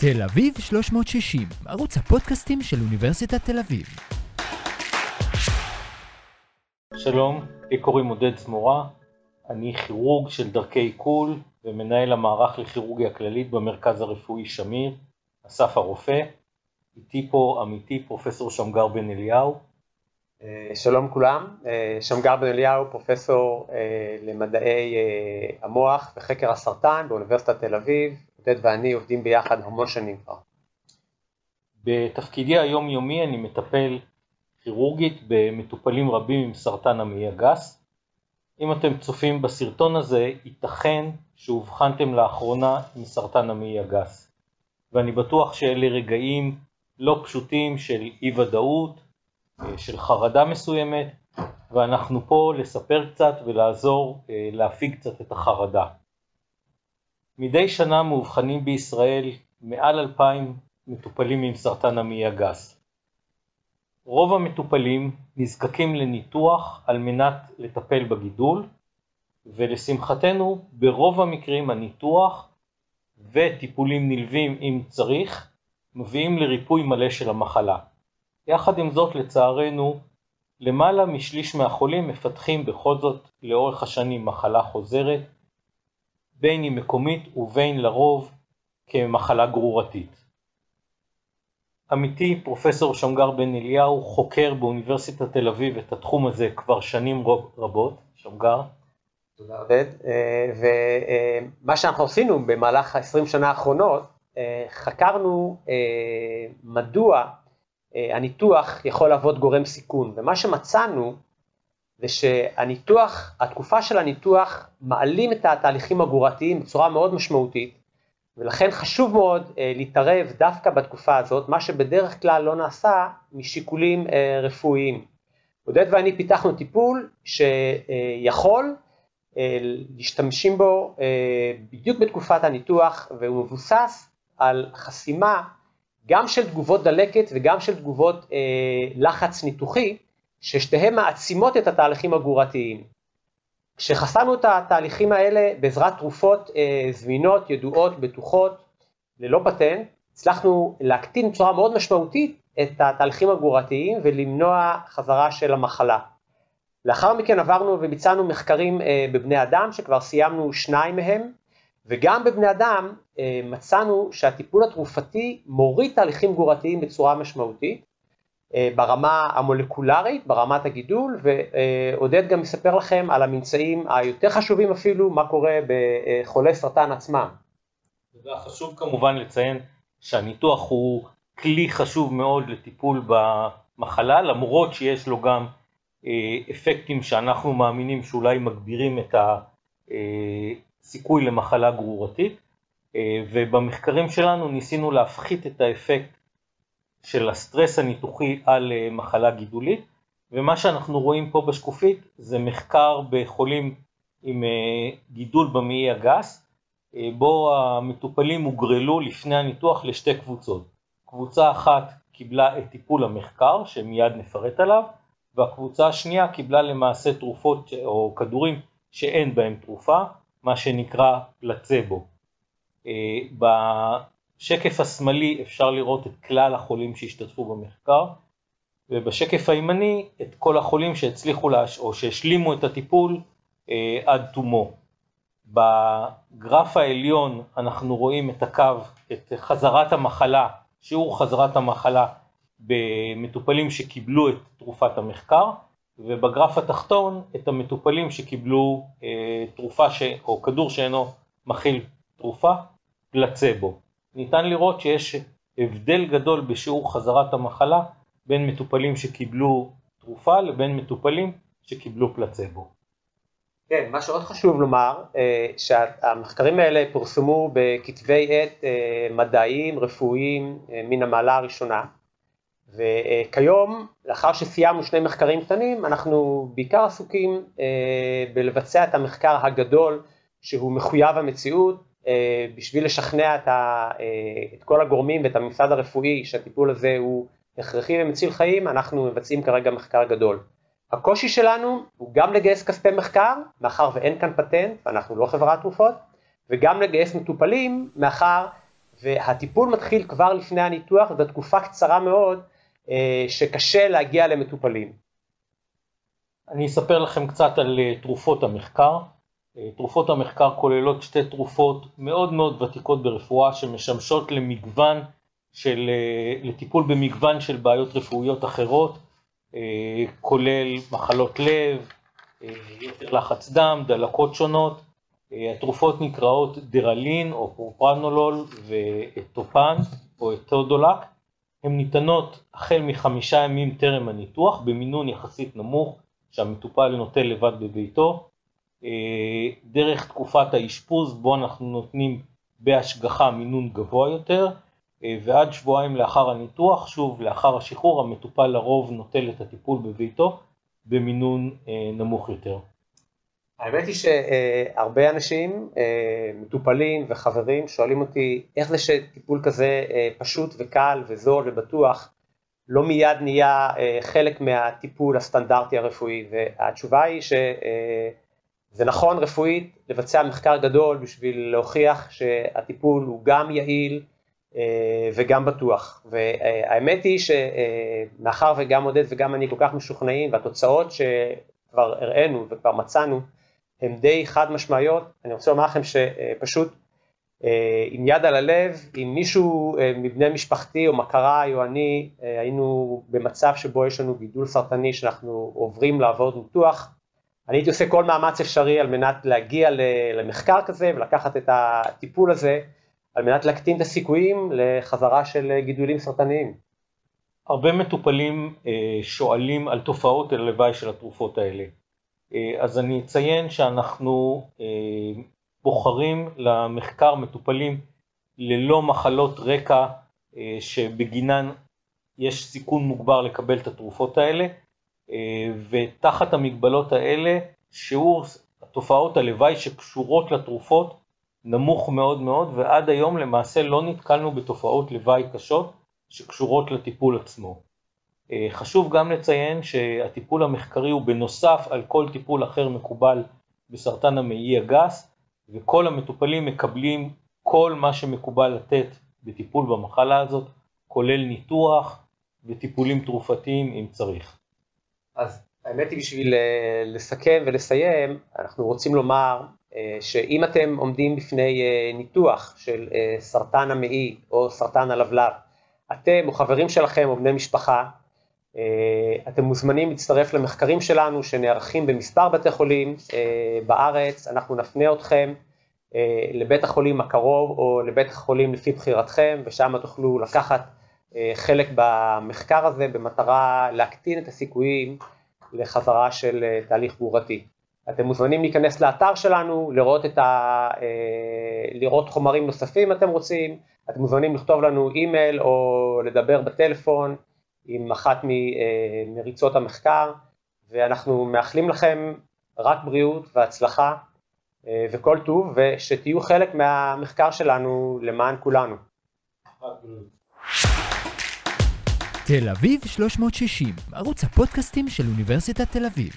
תל אביב 360, ערוץ הפודקאסטים של אוניברסיטת תל אביב. שלום, לי קוראים עודד זמורה, אני כירורג של דרכי עיכול ומנהל המערך לכירורגיה כללית במרכז הרפואי שמיר, אסף הרופא. איתי פה עמיתי פרופסור שמגר בן אליהו. אה, שלום כולם, אה, שמגר בן אליהו, פרופסור אה, למדעי המוח וחקר הסרטן באוניברסיטת תל אביב, עודד ואני עובדים ביחד המון שנים כבר. בתפקידי היומיומי אני מטפל כירורגית במטופלים רבים עם סרטן המעי הגס. אם אתם צופים בסרטון הזה, ייתכן שאובחנתם לאחרונה עם סרטן המעי הגס. ואני בטוח שאלה רגעים לא פשוטים של אי ודאות, של חרדה מסוימת, ואנחנו פה לספר קצת ולעזור אה, להפיג קצת את החרדה. מדי שנה מאובחנים בישראל מעל אלפיים מטופלים עם סרטן המעי הגס. רוב המטופלים נזקקים לניתוח על מנת לטפל בגידול, ולשמחתנו ברוב המקרים הניתוח וטיפולים נלווים אם צריך מביאים לריפוי מלא של המחלה. יחד עם זאת לצערנו למעלה משליש מהחולים מפתחים בכל זאת לאורך השנים מחלה חוזרת בין היא מקומית ובין לרוב כמחלה גרורתית. עמיתי פרופסור שמגר בן אליהו חוקר באוניברסיטת תל אביב את התחום הזה כבר שנים רבות, שמגר. תודה עודד, אה, ומה שאנחנו עשינו במהלך ה-20 שנה האחרונות, אה, חקרנו אה, מדוע הניתוח יכול להוות גורם סיכון, ומה שמצאנו זה שהניתוח, התקופה של הניתוח מעלים את התהליכים הגורתיים בצורה מאוד משמעותית, ולכן חשוב מאוד אה, להתערב דווקא בתקופה הזאת, מה שבדרך כלל לא נעשה משיקולים אה, רפואיים. עודד ואני פיתחנו טיפול שיכול אה, להשתמשים בו אה, בדיוק בתקופת הניתוח, והוא מבוסס על חסימה גם של תגובות דלקת וגם של תגובות אה, לחץ ניתוחי, ששתיהן מעצימות את התהליכים הגורתיים. כשחסמנו את התהליכים האלה בעזרת תרופות אה, זמינות, ידועות, בטוחות, ללא פטנט, הצלחנו להקטין בצורה מאוד משמעותית את התהליכים הגורתיים ולמנוע חזרה של המחלה. לאחר מכן עברנו וביצענו מחקרים אה, בבני אדם, שכבר סיימנו שניים מהם, וגם בבני אדם אה, מצאנו שהטיפול התרופתי מוריד תהליכים גורתיים בצורה משמעותית, ברמה המולקולרית, ברמת הגידול, ועודד גם יספר לכם על הממצאים היותר חשובים אפילו, מה קורה בחולי סרטן עצמם. חשוב כמובן לציין שהניתוח הוא כלי חשוב מאוד לטיפול במחלה, למרות שיש לו גם אה, אפקטים שאנחנו מאמינים שאולי מגבירים את הסיכוי למחלה גרורתית, אה, ובמחקרים שלנו ניסינו להפחית את האפקט של הסטרס הניתוחי על אה, מחלה גידולית, ומה שאנחנו רואים פה בשקופית זה מחקר בחולים עם אה, גידול במעי הגס, אה, בו המטופלים הוגרלו לפני הניתוח לשתי קבוצות. קבוצה אחת קיבלה את טיפול המחקר, שמיד נפרט עליו, והקבוצה השנייה קיבלה למעשה תרופות או כדורים שאין בהם תרופה, מה שנקרא פלצבו. בשקף השמאלי אפשר לראות את כלל החולים שהשתתפו במחקר, ובשקף הימני את כל החולים שהצליחו להש... או שהשלימו את הטיפול אה, עד תומו. בגרף העליון אנחנו רואים את הקו, את חזרת המחלה, שיעור חזרת המחלה במטופלים שקיבלו את תרופת המחקר, ובגרף התחתון את המטופלים שקיבלו אה, תרופה ש... או כדור שאינו מכיל תרופה, פלצבו. ניתן לראות שיש הבדל גדול בשיעור חזרת המחלה בין מטופלים שקיבלו תרופה לבין מטופלים שקיבלו פלצבו. כן, מה שעוד חשוב לומר, אה, שהמחקרים האלה פורסמו בכתבי עת אה, מדעיים, רפואיים, אה, מן המעלה הראשונה, וכיום, לאחר שסיימנו שני מחקרים קטנים, אנחנו בעיקר עסוקים בלבצע את המחקר הגדול שהוא מחויב המציאות, בשביל לשכנע את, ה, אה, את כל הגורמים ואת הממסד הרפואי שהטיפול הזה הוא הכרחי ומציל חיים, אנחנו מבצעים כרגע מחקר גדול. הקושי שלנו הוא גם לגייס כספי מחקר, מאחר ואין כאן פטנט ואנחנו לא חברת תרופות, וגם לגייס מטופלים, מאחר והטיפול מתחיל כבר לפני הניתוח, זו תקופה קצרה מאוד שקשה להגיע למטופלים. אני אספר לכם קצת על תרופות המחקר. תרופות המחקר כוללות שתי תרופות מאוד מאוד ותיקות ברפואה שמשמשות למגוון של, לטיפול במגוון של בעיות רפואיות אחרות, כולל מחלות לב, יתר לחץ דם, דלקות שונות. התרופות נקראות דרלין או פרופרנולול וטופן או אתודולק. הן ניתנות החל מחמישה ימים טרם הניתוח במינון יחסית נמוך שהמטופל נוטל לבד בביתו. דרך תקופת האשפוז בו אנחנו נותנים בהשגחה מינון גבוה יותר ועד שבועיים לאחר הניתוח, שוב לאחר השחרור המטופל לרוב נוטל את הטיפול בביתו במינון נמוך יותר. האמת היא שהרבה אנשים, מטופלים וחברים שואלים אותי איך זה שטיפול כזה פשוט וקל וזול ובטוח לא מיד נהיה חלק מהטיפול הסטנדרטי הרפואי והתשובה היא שזה נכון רפואית לבצע מחקר גדול בשביל להוכיח שהטיפול הוא גם יעיל וגם בטוח. והאמת היא שמאחר וגם עודד וגם אני כל כך משוכנעים והתוצאות שכבר הראינו וכבר מצאנו הן די חד משמעיות, אני רוצה לומר לכם שפשוט עם יד על הלב, אם מישהו מבני משפחתי או מכריי או אני היינו במצב שבו יש לנו גידול סרטני שאנחנו עוברים לעבור ניתוח, אני הייתי עושה כל מאמץ אפשרי על מנת להגיע למחקר כזה ולקחת את הטיפול הזה על מנת להקטין את הסיכויים לחזרה של גידולים סרטניים. הרבה מטופלים שואלים על תופעות הלוואי של התרופות האלה. אז אני אציין שאנחנו בוחרים למחקר מטופלים ללא מחלות רקע שבגינן יש סיכון מוגבר לקבל את התרופות האלה ותחת המגבלות האלה שיעור התופעות הלוואי שקשורות לתרופות נמוך מאוד מאוד ועד היום למעשה לא נתקלנו בתופעות לוואי קשות שקשורות לטיפול עצמו. חשוב גם לציין שהטיפול המחקרי הוא בנוסף על כל טיפול אחר מקובל בסרטן המעי הגס וכל המטופלים מקבלים כל מה שמקובל לתת בטיפול במחלה הזאת כולל ניתוח וטיפולים תרופתיים אם צריך. אז האמת היא בשביל לסכם ולסיים אנחנו רוצים לומר שאם אתם עומדים בפני ניתוח של סרטן המעי או סרטן הלבלב אתם או חברים שלכם או בני משפחה אתם מוזמנים להצטרף למחקרים שלנו שנערכים במספר בתי חולים בארץ, אנחנו נפנה אתכם לבית החולים הקרוב או לבית החולים לפי בחירתכם ושם תוכלו לקחת חלק במחקר הזה במטרה להקטין את הסיכויים לחזרה של תהליך גרורתי. אתם מוזמנים להיכנס לאתר שלנו, לראות, ה... לראות חומרים נוספים אתם רוצים, אתם מוזמנים לכתוב לנו אימייל או לדבר בטלפון עם אחת מריצות המחקר ואנחנו מאחלים לכם רק בריאות והצלחה וכל טוב ושתהיו חלק מהמחקר שלנו למען כולנו. תל אביב 360, ערוץ הפודקאסטים של אוניברסיטת תל אביב.